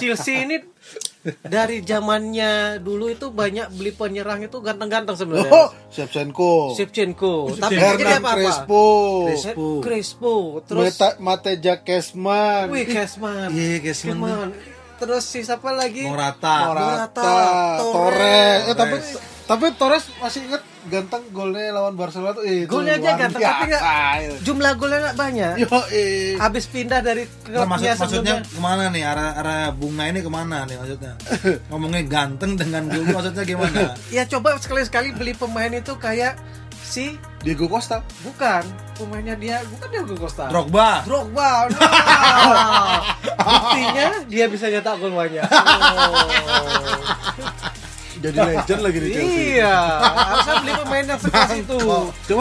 Chelsea ini dari zamannya dulu itu banyak beli penyerang itu ganteng-ganteng sebenarnya. Oh, Shevchenko. Shevchenko. Tapi Hernan jadi apa apa? Crespo. Crespo. Crespo. Terus Meta, Mateja Kesman. Wih, Kesman. Iya, Kesman. Kesman. Terus si siapa lagi? Morata. Morata, Morata, Torres. Eh, Torres. tapi tapi Torres masih inget ganteng golnya lawan Barcelona tuh. Eh, itu Golnya aja ganteng, tapi nggak- biasa, itu. Jumlah golnya nggak banyak. Yo, eh. Habis pindah dari Nah, maksud, klubnya maksudnya ke mana nih arah arah bunga ini ke mana nih maksudnya ngomongin ganteng dengan dulu maksudnya gimana Ya coba sekali-sekali beli pemain itu kayak si Diego Costa. bukan pemainnya dia bukan Diego Costa. Drogba Drogba. Nah. Buktinya dia bisa nyetak gol banyak. Oh. Jadi legend lagi di Chelsea. Iya, harusnya beli pemain yang sekelas itu. Cuma